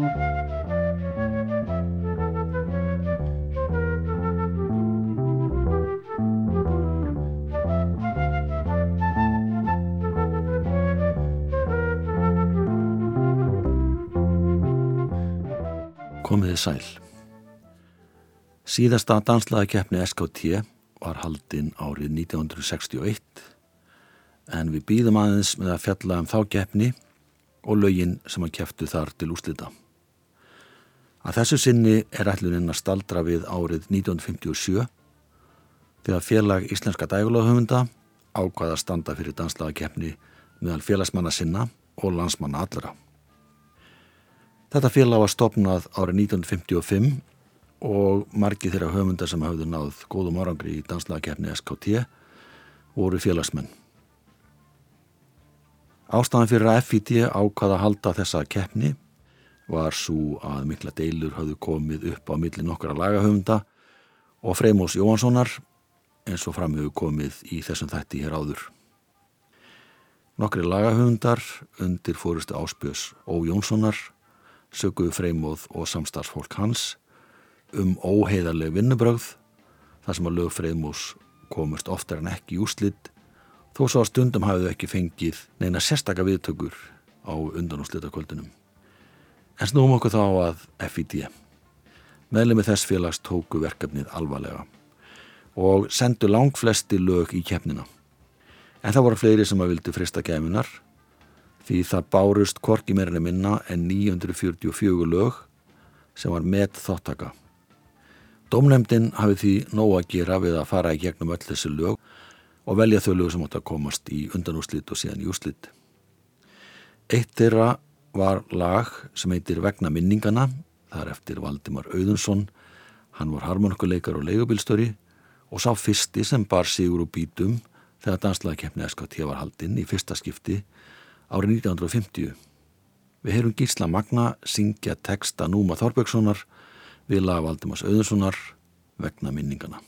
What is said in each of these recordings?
Komiði sæl. Síðasta danslaðakeppni SKT var haldinn árið 1961 en við býðum aðeins með að fjalla um þá keppni og lögin sem að kepptu þar til úslita. Að þessu sinni er ætluninn að staldra við árið 1957 þegar félag Íslenska dægulahöfunda ákvaða að standa fyrir danslaðakeppni meðal félagsmanna sinna og landsmanna allra. Þetta félag var stopnað árið 1955 og margi þeirra höfundar sem hafðu náð góðum orangri í danslagakefni SKT voru félagsmenn. Ástæðan fyrir að FIT ákvaða að halda þessa keppni var svo að mikla deilur hafðu komið upp á milli nokkara lagahöfunda og Freymós Jóhanssonar eins og framhefðu komið í þessum þætti hér áður. Nokkri lagahöfundar undir fórustu áspjös Ó Jónssonar söguðu freymóð og samstarfsfólk hans um óheiðarleg vinnubröð þar sem að lög freymós komust oftar en ekki í úslitt þó svo að stundum hafið ekki fengið neina sérstaka viðtökur á undan og slutakvöldunum. En snúum okkur þá að FID. Meðlemi þess félags tóku verkefnið alvarlega og sendu langt flesti lög í keppnina. En það voru fleiri sem að vildi frista gæminar því það bárust korki meirinni minna en 944 lög sem var með þáttaka. Dómnefndin hafi því nóg að gera við að fara í gegnum öll þessu lög og velja þau lög sem átt að komast í undanúslitt og síðan í úslitt. Eitt þeirra var lag sem heitir Vegna minningana, þar eftir Valdimar Auðunsson, hann var harmonikuleikar og leigubilstöri og sá fyrsti sem bar sigur og bítum þegar danslagkeppni SKT var haldinn í fyrsta skipti árið 1950. Við heyrum Gísla Magna syngja texta Núma Þorbjörgssonar við laga Valdimars Auðurssonar vegna minningana.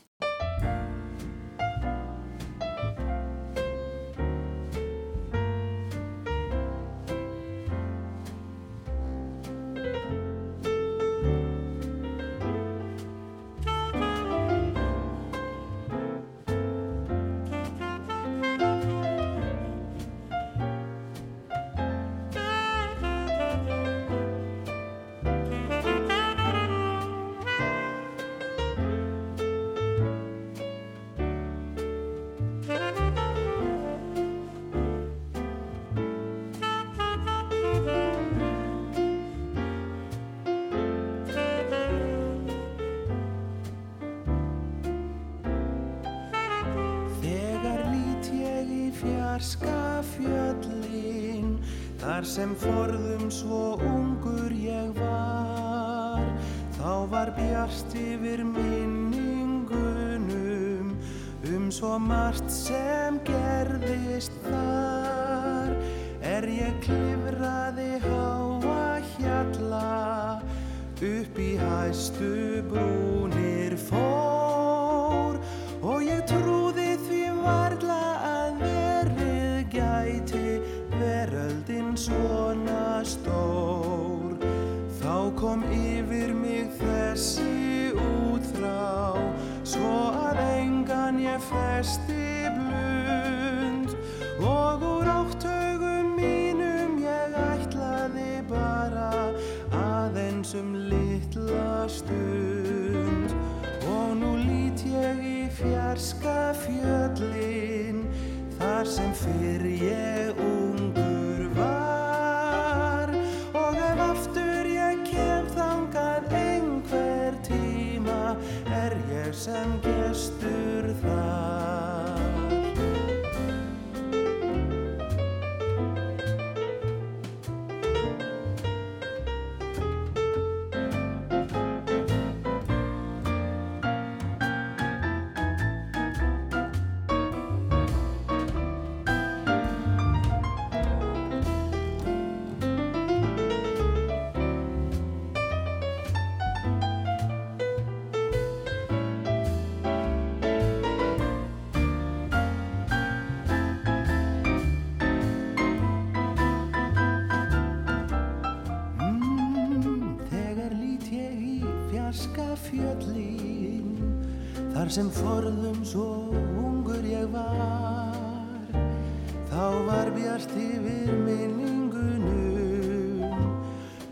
Sem forðum svo ungur ég var. Þá var bjart yfir minningunum Um svo margt sem gerðist þar. Er ég klifraði háa hjalla Upp í hæstu sem forðum svo ungur ég var. Þá var bjart yfir minningunum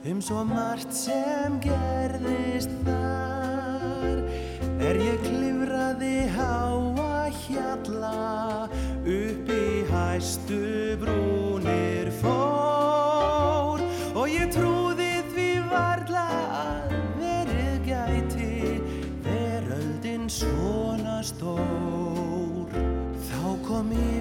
um svo margt sem gerðist þar. Er ég klifraði háa hjalla upp í hæstu brúnir stór. Þá kom yfir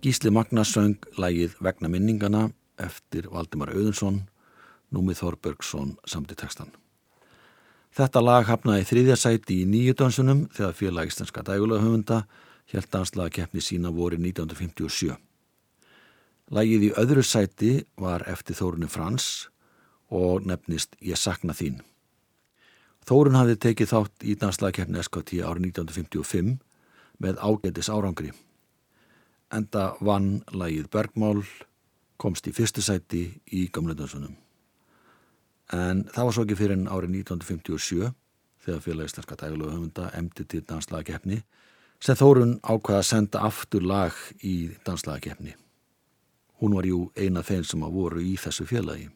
Gísli Magnars söng lægið Vegna minningana eftir Valdimar Auðunsson, Númi Þorbergsson samt í textan. Þetta lag hafnaði þriðja sæti í nýju dansunum þegar félag íslenska dægulagahöfunda held danslaga keppni sína voru 1957. Lægið í öðru sæti var eftir Þórunni Frans og nefnist Ég sakna þín. Þórun hafði tekið þátt í danslaga keppni SKT árið 1955 með ágætis árangri. Enda vann lægið Bergmál, komst í fyrstu sæti í gamledansunum. En það var svo ekki fyrir en árið 1957 þegar félag íslenska dægulega höfunda emdi til danslagakeppni sem Þórun ákvaða að senda aftur lag í danslagakeppni. Hún var jú eina þeim sem að voru í þessu félagi.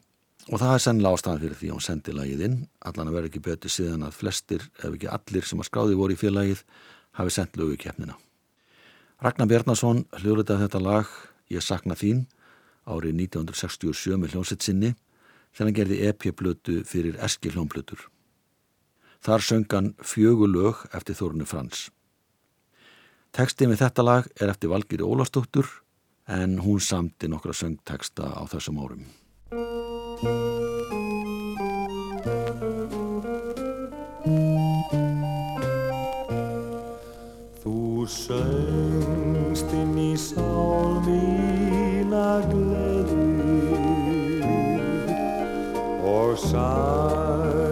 Og það er sennilega ástæðan fyrir því að hún sendi lagið inn, allan að vera ekki betur síðan að flestir, ef ekki allir sem að skráði voru í félagið, hafi sendt lögu í keppnina. Ragnar Bjarnason hljóðritaði þetta lag Ég sakna þín árið 1967 með hljómsett sinni þegar hann gerði EP-blötu fyrir Eski hljómblötur. Þar söngan fjögur lög eftir Þórunu Frans. Tekstið með þetta lag er eftir Valgiri Ólastóttur en hún samti nokkra söngteksta á þessum árum. Söngst inn í sál mína gleði og sagðir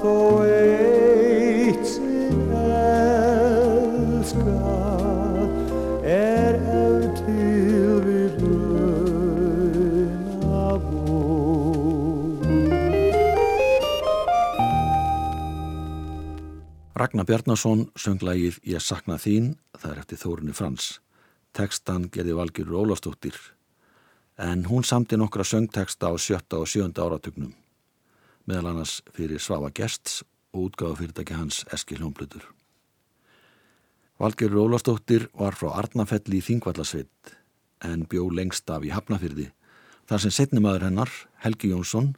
þó eitt sinn elskað er ef til við launa búið. Ragnar Bjarnason söng lagið Ég sakna þín, það er eftir Þórunni Frans. Tekstan gerði Valgjörur Ólastóttir, en hún samti nokkra söngteksta á sjötta og sjönda áratugnum, meðal annars fyrir Svafa Gersts og útgáðu fyrirtæki hans Eskil Hljómblutur. Valgjörur Ólastóttir var frá Arnafelli í Þingvallasveit, en bjó lengst af í Hafnafyrði, þar sem setnimaður hennar, Helgi Jónsson,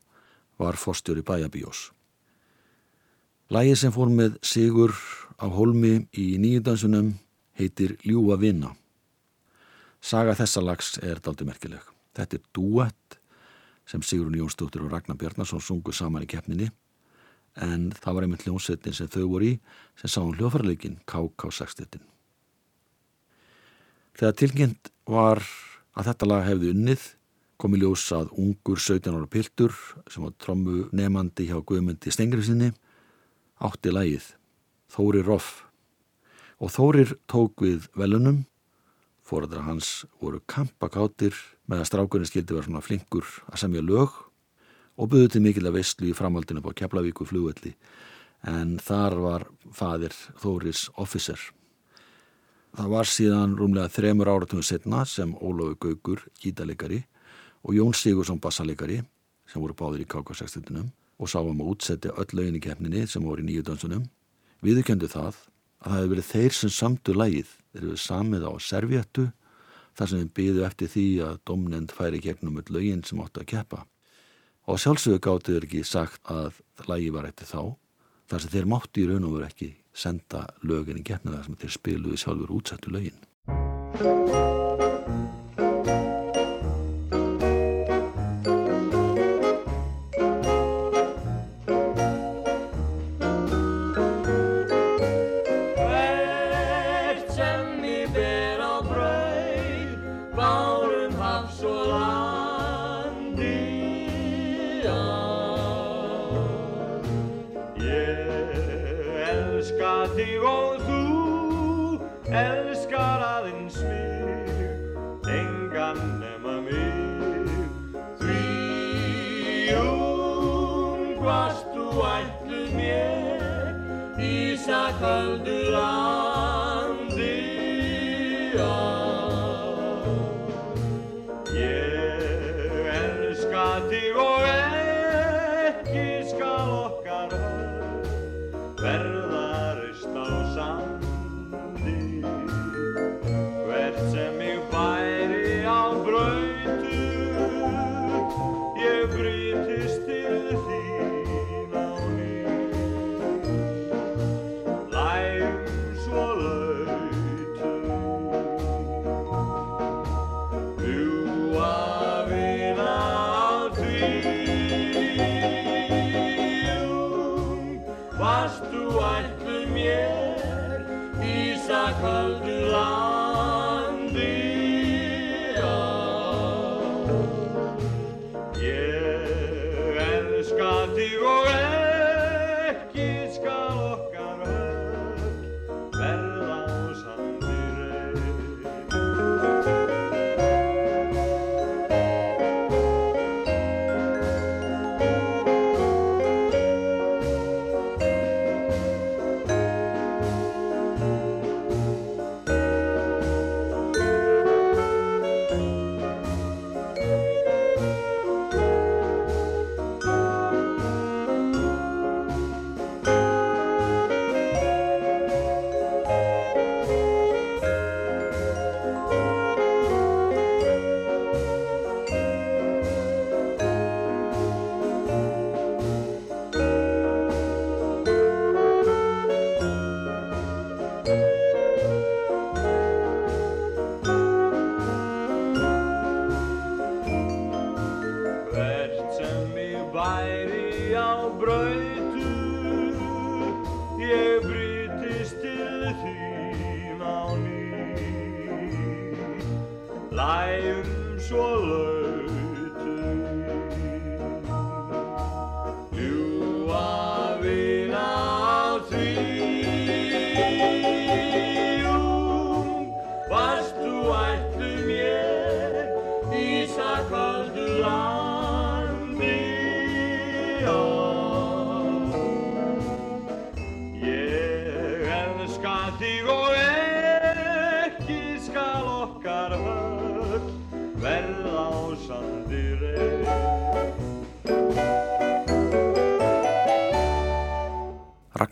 var fórstjóri bæjabíós. Lægið sem fór með Sigur á Holmi í nýjöndansunum heitir Ljúa vinna. Saga þessa lags er daldi merkileg. Þetta er duett sem Sigurinn Jónsdóttir og Ragnar Bjarnarsson sungu saman í keppninni en það var einmitt hljómsveitin sem þau voru í sem sá um hljófarleikin KK6. Þegar tilkynnt var að þetta lag hefði unnið kom í ljós að ungur 17 ára piltur sem var trommu nefandi hjá Guðmundi Stengriðsinni átti lagið Þórir Roff og Þórir tók við velunum fóræðra hans voru kampakátir með að strákurinn skildi vera svona flinkur að semja lög og buðu til mikil að veistlu í framhaldinu på Keflavíku flugvelli en þar var fadir Þóris officer Það var síðan rúmlega þremur áratugum setna sem Ólófi Gaugur, gítalegari og Jón Sigursson bassalegari sem voru báðir í KK6-tunum og sáum að útsetja öll lögin í keppninni sem voru í nýju dansunum. Viðurkendu það að það hefði verið þeir sem samtu lægið, þeir hefði samið á servjettu þar sem þeim byðu eftir því að domnend færi gegnum öll lögin sem áttu að keppa. Og sjálfsögur gáttu þeir ekki sagt að lægi var eftir þá, þar sem þeir mátti í raun og veru ekki senda lögin í keppnið þar sem þeir spiluði sjálfur útsettu lögin.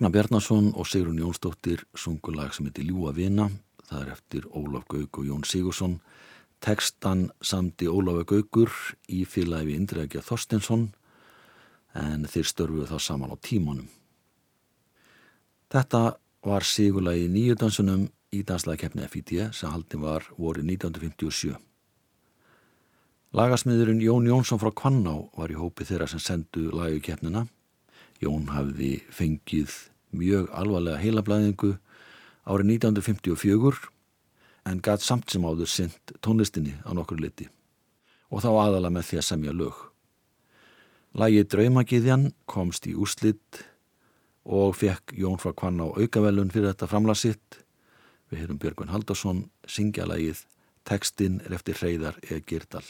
Ragnar Bjarnason og Sigrun Jónsdóttir sungur lag sem heitir Ljúa vina, það er eftir Ólaf Gaug og Jón Sigursson. Tekstan samti Ólafi Gaugur í félagi við Indrækja Þorstensson en þeir störfuðu þá saman á tímanum. Þetta var sigurlagi nýjudansunum í danslæðikeppni FIT sem haldin var voru 1957. Lagasmiðurinn Jón Jónsson frá Kvanná var í hópi þeirra sem sendu lagikeppnina. Jón hafði fengið mjög alvarlega heilablaðingu árið 1954 en gæt samt sem áður synd tónlistinni á nokkur liti og þá aðala með því að semja lög. Lagi Draumagiðjan komst í úslitt og fekk Jón frá Kvanná aukavelun fyrir þetta framlasitt. Við heyrum Björgun Haldarsson syngja lagið Tekstinn er eftir Hreyðar eða Girdal.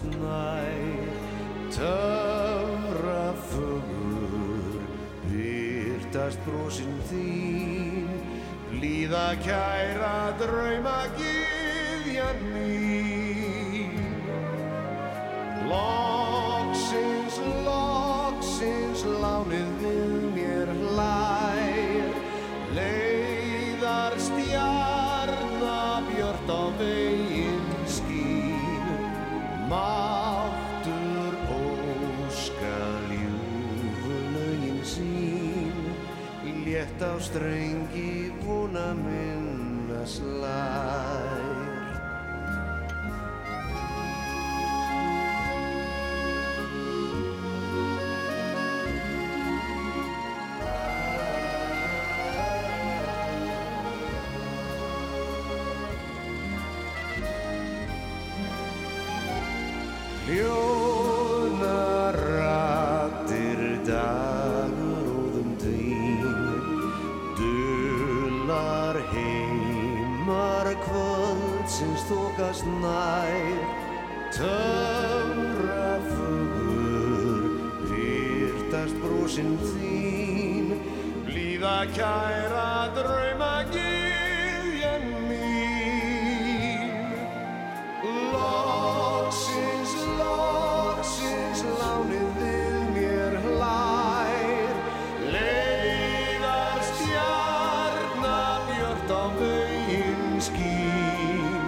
Þúkast nær Töfra fugur byrtast brosinn þín. Blíða kæra drauma Létt kæra drauma gyðjan mín. Loksins, loksins lánið við mér hlær. Leiðar stjarna björt á veginn skín.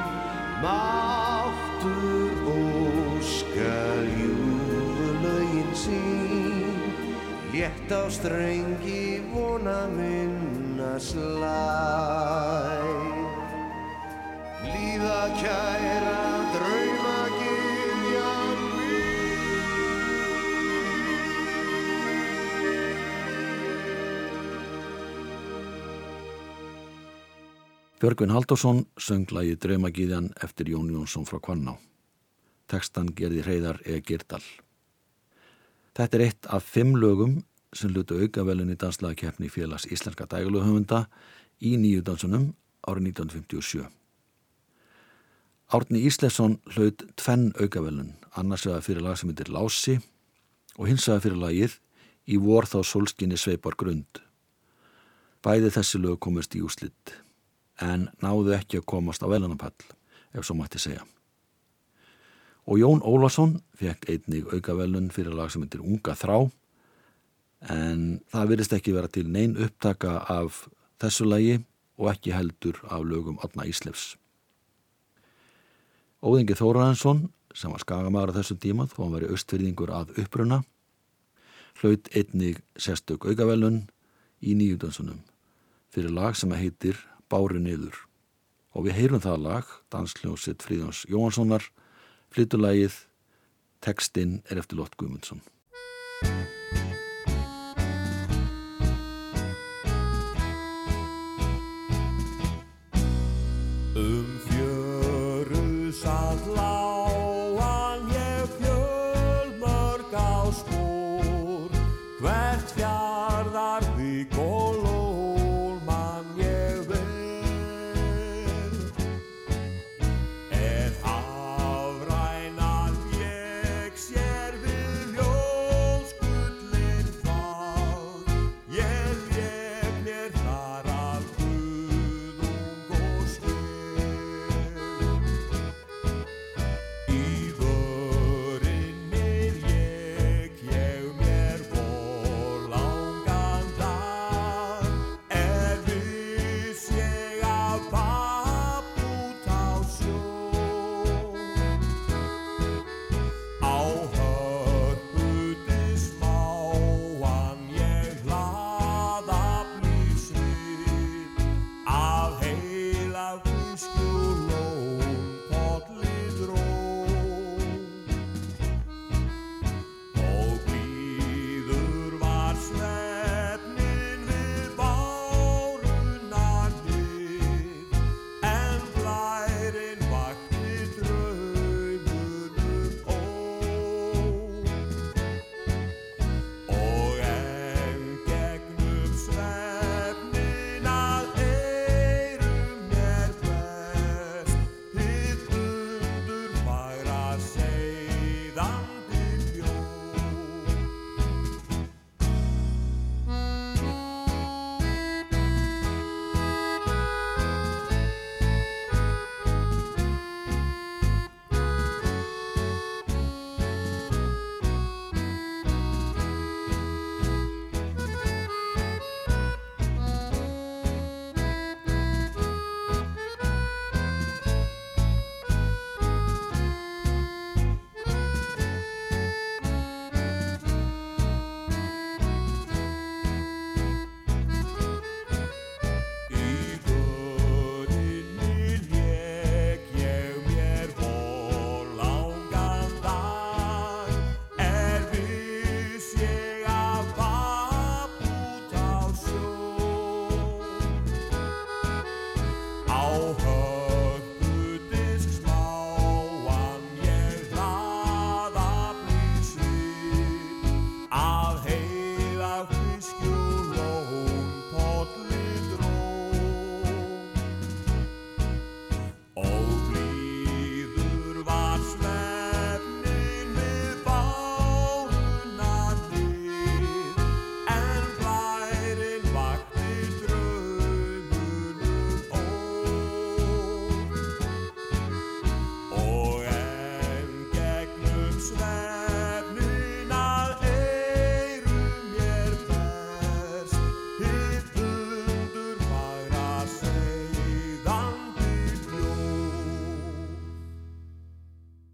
Máttur óska ljúfulögin sín. Létt á strengi Björgvin Haldursson söng lagi Draumagíðjan eftir Jón Jónsson frá Kvanná. Tekstan gerði Hreyðar eða Girdal. Þetta er eitt af fimm lögum sem lutu aukavelun í danslagakeppni félags Íslenska dægluhöfunda í nýju dansunum árið 1957. Árni Íslefsson hlaut tvenn aukavelun, annars vegar fyrir lag sem heitir Lási og hins vegar fyrir lagið Í vor þá solskinni sveipar grund. Bæði þessi lög komist í úslitt en náðu ekki að komast á velunapall, ef svo mætti segja. Og Jón Ólason fekk einnig aukavelun fyrir lag sem heitir Unga þrá en það virðist ekki vera til neyn upptaka af þessu lagi og ekki heldur af lögum Adna Íslefs. Óðingi Þóraðansson, sem var skagamæður á þessum tíma þó hann veri austfyrðingur að uppruna, hlaut einnig sérstök aukavelun í nýjúdansunum fyrir lag sem heitir Bári niður. Og við heyrum það lag, dansljósitt Fríðjóns Jóhanssonar, flytulagið, tekstinn er eftir Lott Guðmundsson.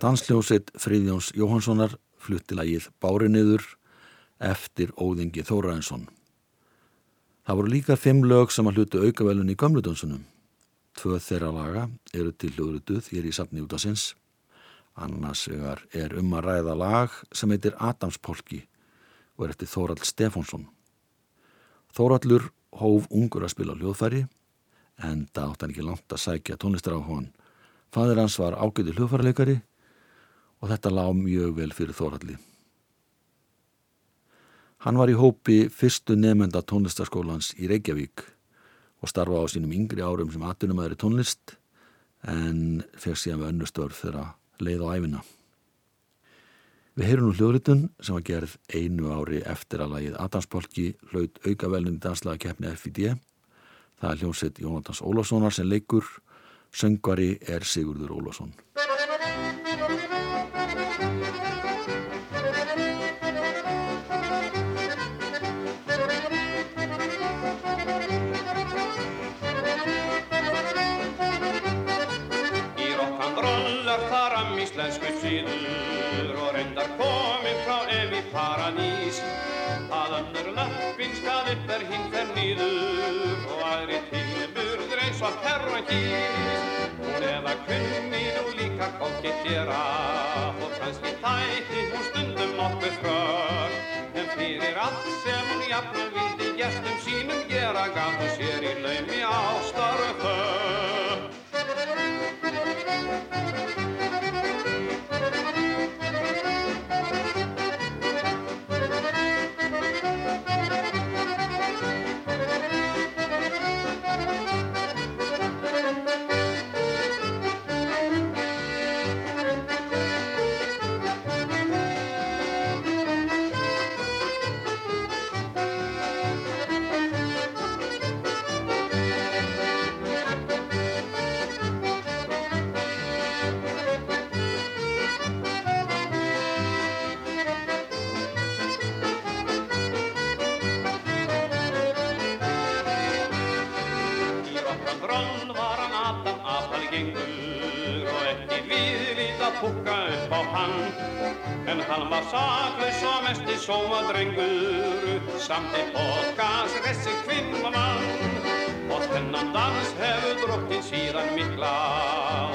Dansljósitt Fríðjóns Jóhanssonar flutti lagið Báriniður eftir Óðingi Þóraðinsson. Það voru líka fimm lög sem að hlutu aukavelun í gamludansunum. Tvö þeirra laga eru til hljóðrutuð hér í safni út af sinns. Annars er um að ræða lag sem heitir Adamspolki og er eftir Þórald Stefánsson. Þóraldur hóf ungur að spila hljóðfæri en það átt hann ekki langt að sækja tónlistar á hon. Fadir hans var ágæti hljóðfærleikari og þetta lág mjög vel fyrir Þóralli. Hann var í hópi fyrstu nefnenda tónlistaskólans í Reykjavík og starfa á sínum yngri árum sem atunumæður í tónlist en fekk síðan við önnustörf þegar leið á æfina. Við heyrum nú hljóðritun sem var gerð einu ári eftir að lagið Adamspolki hlaut aukavelnum danslaga keppni FID. Það er hljómsett Jónatans Ólássonar sem leikur, söngvari er Sigurður Ólásson. Hís hún eða kunni nú líka kokettera og kannski þætti hún stundum nokkuð frög en fyrir allt sem hún jafnum vildi gestum sínum gera gaf hún sér í laumi ástarðu þau saklaus og mest í sóma drengur Samt í podcast ressi kvinnamann Og þennan dans hefur drottin síðan mikla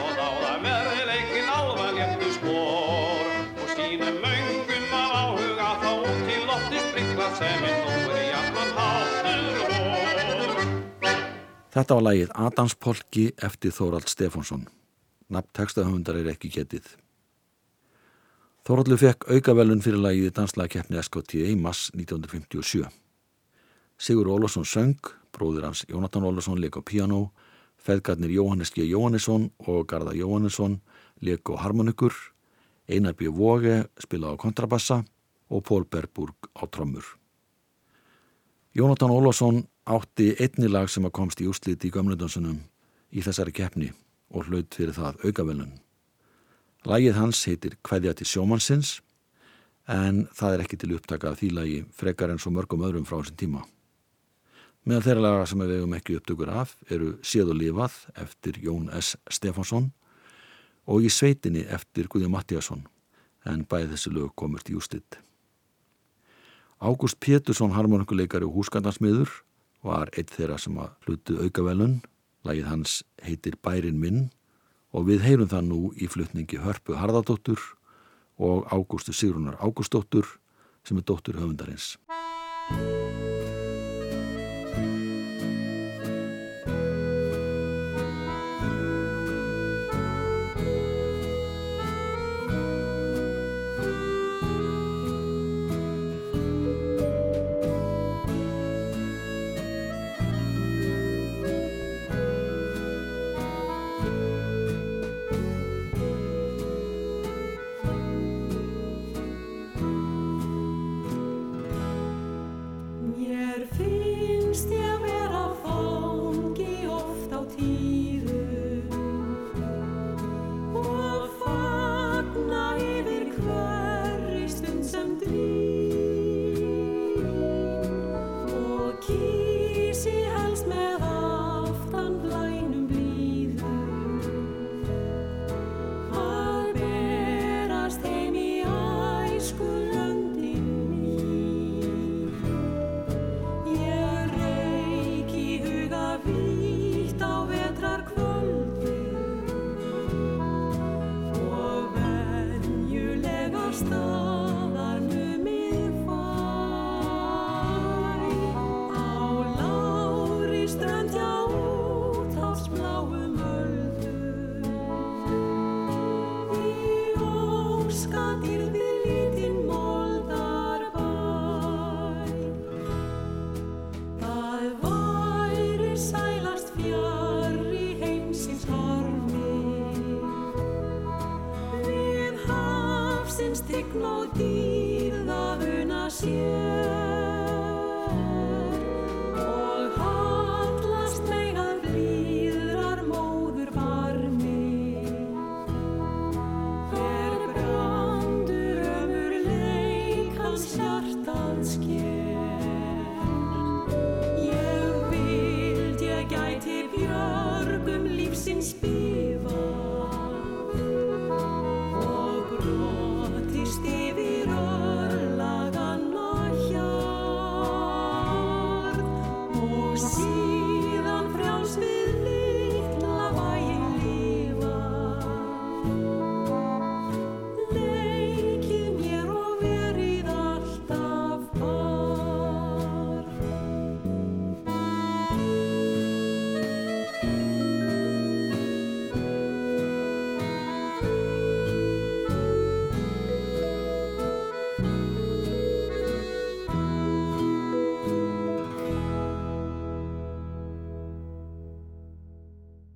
Og dáða verðileikin alvarléttu spór Og sínum möngum af áhuga þá til lotti sprikla sem er nú er jafnan háttur vor Þetta var lægið Adamspolki eftir Þórald Stefánsson. Nafntekstahöfundar er ekki getið. Þóraldur fekk aukavelun fyrir lagið í danslagakeppni SKT í mass 1957. Sigur Ólafsson söng, bróður hans Jónatan Ólafsson leik á piano, feðgarnir Jóhannes G. Jóhannesson og Garða Jóhannesson leik á harmonikur, Einar B. Vóge spila á kontrabassa og Pól Berburg á trommur. Jónatan Ólafsson átti einni lag sem að komst í úsliti í gömlundansunum í þessari keppni og hlaut fyrir það aukavelun. Lægið hans heitir Kveðja til sjómannsins en það er ekki til upptaka af því lægi frekar en svo mörgum öðrum frá þessum tíma. Meðal þeirra laga sem við hefum ekki upptökur af eru Séð og lifað eftir Jón S. Stefánsson og í sveitinni eftir Guði Mattíasson en bæði þessi lög komurt í ústitt. Ágúst Pétursson harmonikuleikari og húsgandansmiður var eitt þeirra sem að hlutu aukavelun Lægið hans heitir Bærin minn og við heyrum það nú í flutningi Hörpu Harðardóttur og Ágústu Sigrunar Ágústóttur sem er dóttur höfundarins.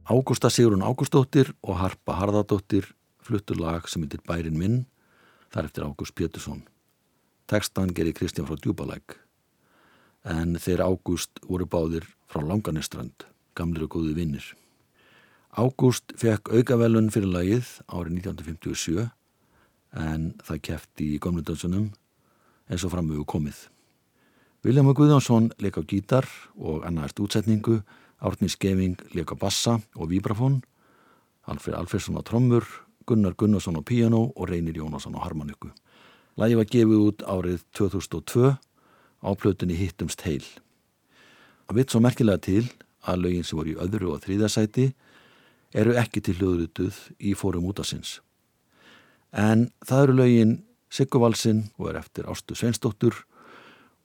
Ágústa Sigrun Ágústóttir og Harpa Harðardóttir fluttur lag sem heitir Bærin minn þar eftir Ágúst Pétursson. Tekstan gerir Kristján frá Djúbalæk en þeir Ágúst voru báðir frá Langaniströnd, gamlir og góði vinnir. Ágúst fekk aukavelun fyrir lagið árið 1957 en það kefti í Gómlundönsunum eins og framöfu komið. Viljáma Guðjónsson leik á gítar og annaðist útsetningu Árni Skeving leika bassa og vibrafón, Alfred Alfredsson á trommur, Gunnar Gunnarsson á piano og Reynir Jónasson á harmoniku. Lægi var gefið út árið 2002 á plötunni Hittumst heil. Það vitt svo merkilega til að lögin sem voru í öðru og þrýðasæti eru ekki til hljóðrutuð í fórum útasins. En það eru lögin Sigurvalsinn og er eftir Ástu Sveinsdóttur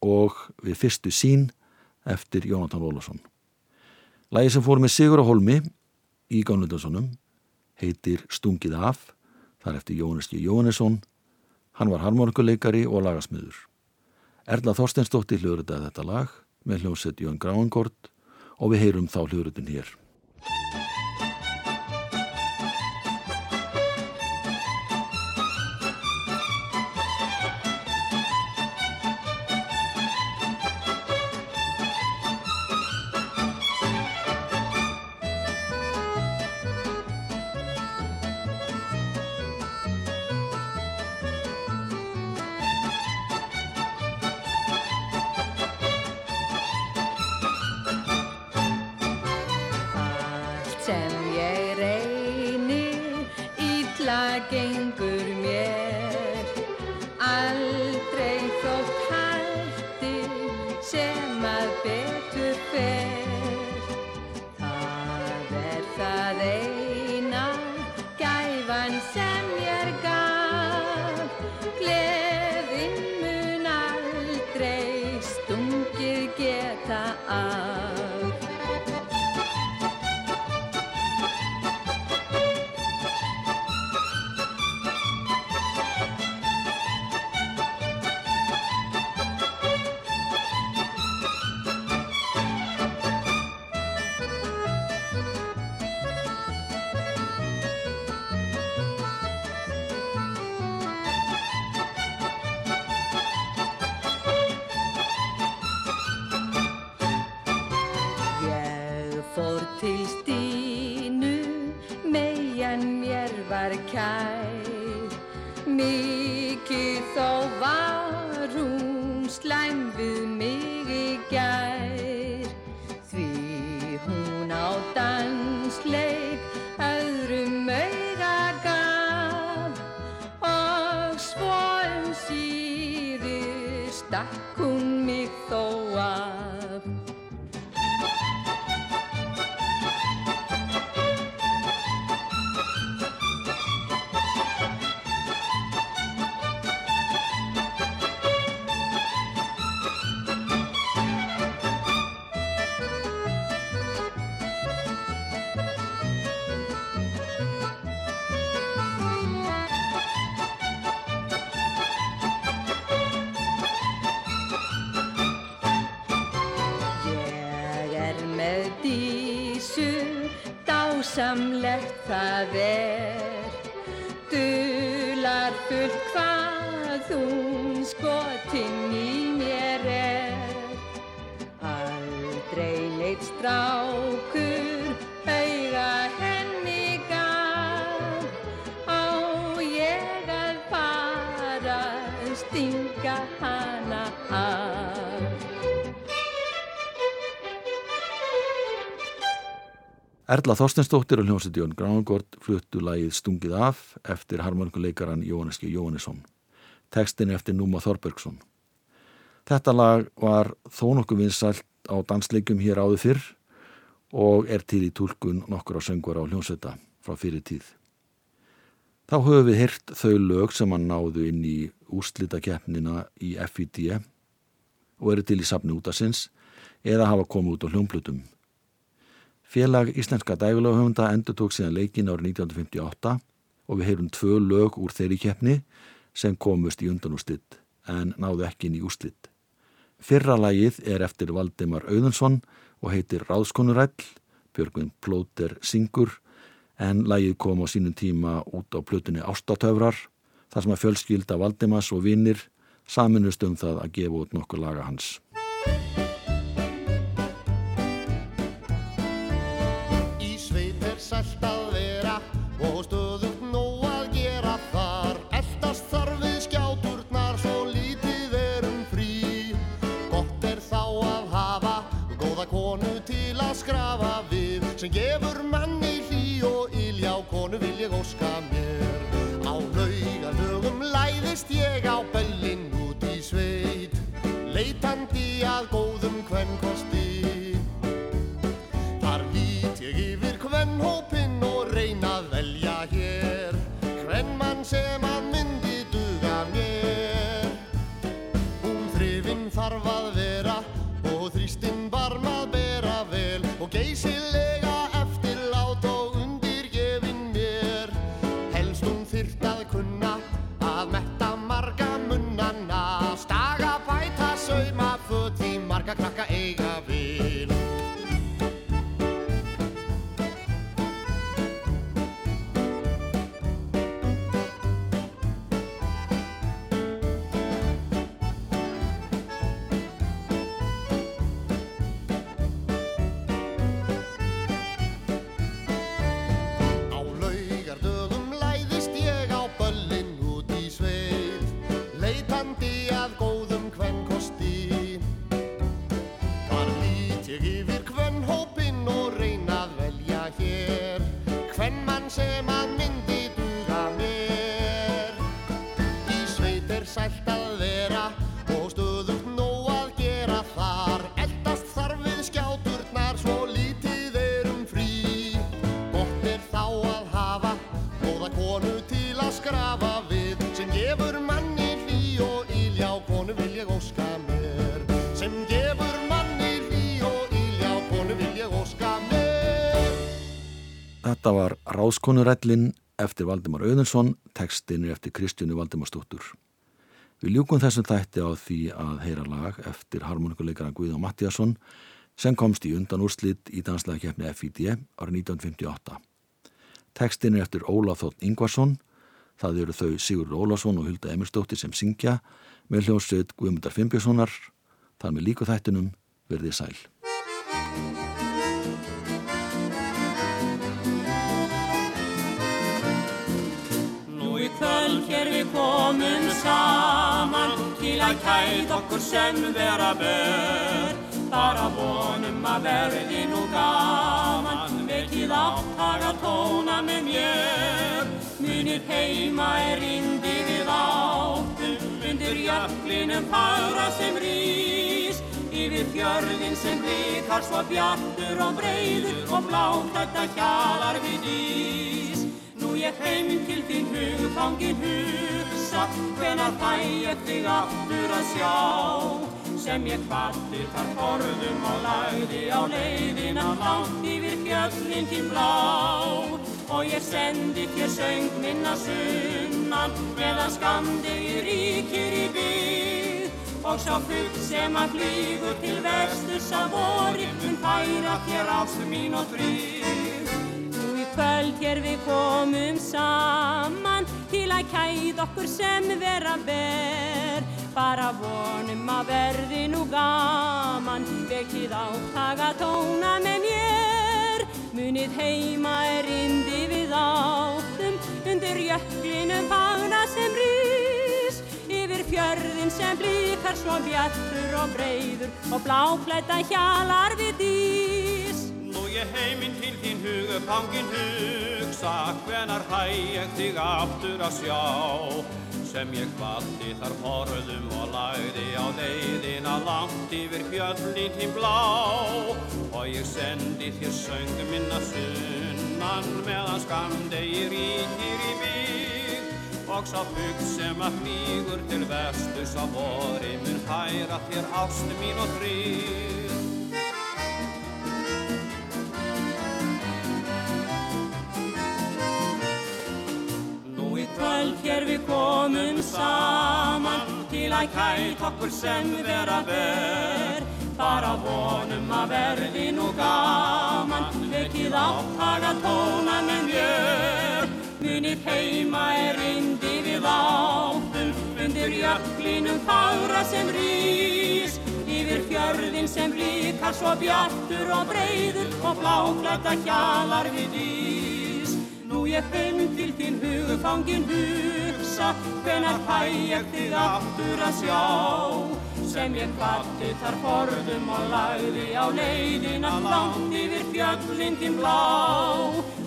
og við fyrstu sín eftir Jónatan Rólasson. Lægi sem fór með Sigur á Holmi í Gánlundarssonum heitir Stungið af, þar eftir Jónis G. Jónesson, hann var harmonikuleikari og lagasmiður. Erla Þorsteinsdóttir hljóðritaði þetta lag með hljómsett Jón Gráingord og við heyrum þá hljóðrutin hér. game. bienvenue. Erla Þorstensdóttir og hljómsveit Jón Gránagård fluttu lagið Stungið af eftir harmonikuleikaran Jóhanneski Jóhannesson. Tekstin eftir Núma Þorbergsson. Þetta lag var þó nokkuð vinsalt á dansleikum hér áður fyrr og er til í tólkun nokkur á söngur á hljómsveita frá fyrir tíð. Þá höfum við hirt þau lög sem hann náðu inn í úrslitakeppnina í FID og eru til í safni út af sinns eða hafa komið út á hljómblutum. Félag Íslenska dægulagahöfunda endur tók síðan leikin árið 1958 og við heyrum tvö lög úr þeirri keppni sem komust í undanústitt en náðu ekki inn í úslitt. Fyrra lagið er eftir Valdimar Auðunsson og heitir Ráðskonuræll, Björgvin Plóter Singur en lagið kom á sínum tíma út á plötunni Ástatöfrar þar sem að fjölskylda Valdimars og vinnir saminust um það að gefa út nokkur laga hans. Og ilja sælt að vera og stöðugt nóg að gera þar. Eldast þar við skjáturnar svo lítið erum frí. Gott er þá að hafa góða konu til að skrafa við sem gefur manni hlý og íljá konu vil ég óska mér. Sem gefur manni hlý og íljá konu vil ég óska mér. Þetta var Ráðskonurællin eftir Valdimar Auðunsson, tekstin er eftir Kristjánu Valdimarsdóttur. Við ljúkum þessum þætti á því að heyra lag eftir harmonikuleikaran Guðjón Mattíasson sem komst í undan úrslit í danslega keppni FID árið 1958. Tekstin er eftir Óla Þótt Ingvarsson, það eru þau Sigurður Ólason og Hulda Emirsdóttir sem syngja með hljómsveit Guðmundar Fimbjörnssonar, þar með líku þættinum verðið sæl. Hér við komum saman til að kæta okkur sem vera bör. Bara vonum að verði nú gaman, vekið áttaga tóna með mér. Munir heima er indi við áttum, undir jöklinum fagra sem rís. Yfir fjörðin sem blikar svo bjartur og breyður og bláklædda hjalar við dís. Ég heim til þín hugfangin hugsa, hvenar fæ ég þig aftur að sjá. Sem ég kvatti þar forðum og lagði á leiðina langt yfir fjöllin til blá. Og ég sendi þér söng minna sunnan, meðan skamdegi ríkir í byggð. Og sá fugg sem að flýgur til vesturs að vori, mun færa þér ástu mín og frið. Kvöld hér við komum saman til að kæða okkur sem vera ber. bara vonum að verði nú gaman, vekið áttaga tóna með mér. Munið heima er indi við áttum, undir jöklinum fagna sem rís, yfir fjörðin sem blíkar svo bjartur og breyður og bláklæta hjalar við dís. Ég heiminn til þín hugu fangin hugsa, hvenar hæ ég þig aftur að sjá? Sem ég kvatti þar horfðum og lagði á leiðina langt yfir fjöllin til blá. Og ég sendi þér söngum minna sunnan meðan skamdegi ríkir í bygg og sá fugg sem að flýgur til vestus á vori mun hæra þér ástu mín og trygg komum saman til að kæta okkur sem vera ber. Bara vonum að verði nú gaman vekið áttaga tóna með mjög munið heima er indi við áttum undir jöklinum fagra sem rís. Yfir fjörðin sem blíkar svo bjartur og breyður og bláklæta hjalar við Nú ég finn til þín hugfangin hugsa, hvenar fæ ég þig aftur að sjá. Sem ég kvatti þar forðum og lagði á leiðina langt yfir fjöllin þín blá.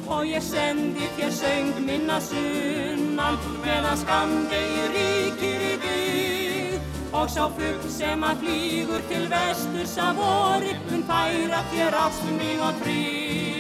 Og ég sendi þér söng minna sunnan, meðan skamdegi ríkir í byggð. Og sá fugg sem að flýgur til vesturs að vori, hún færa þér ástum mig og tríð.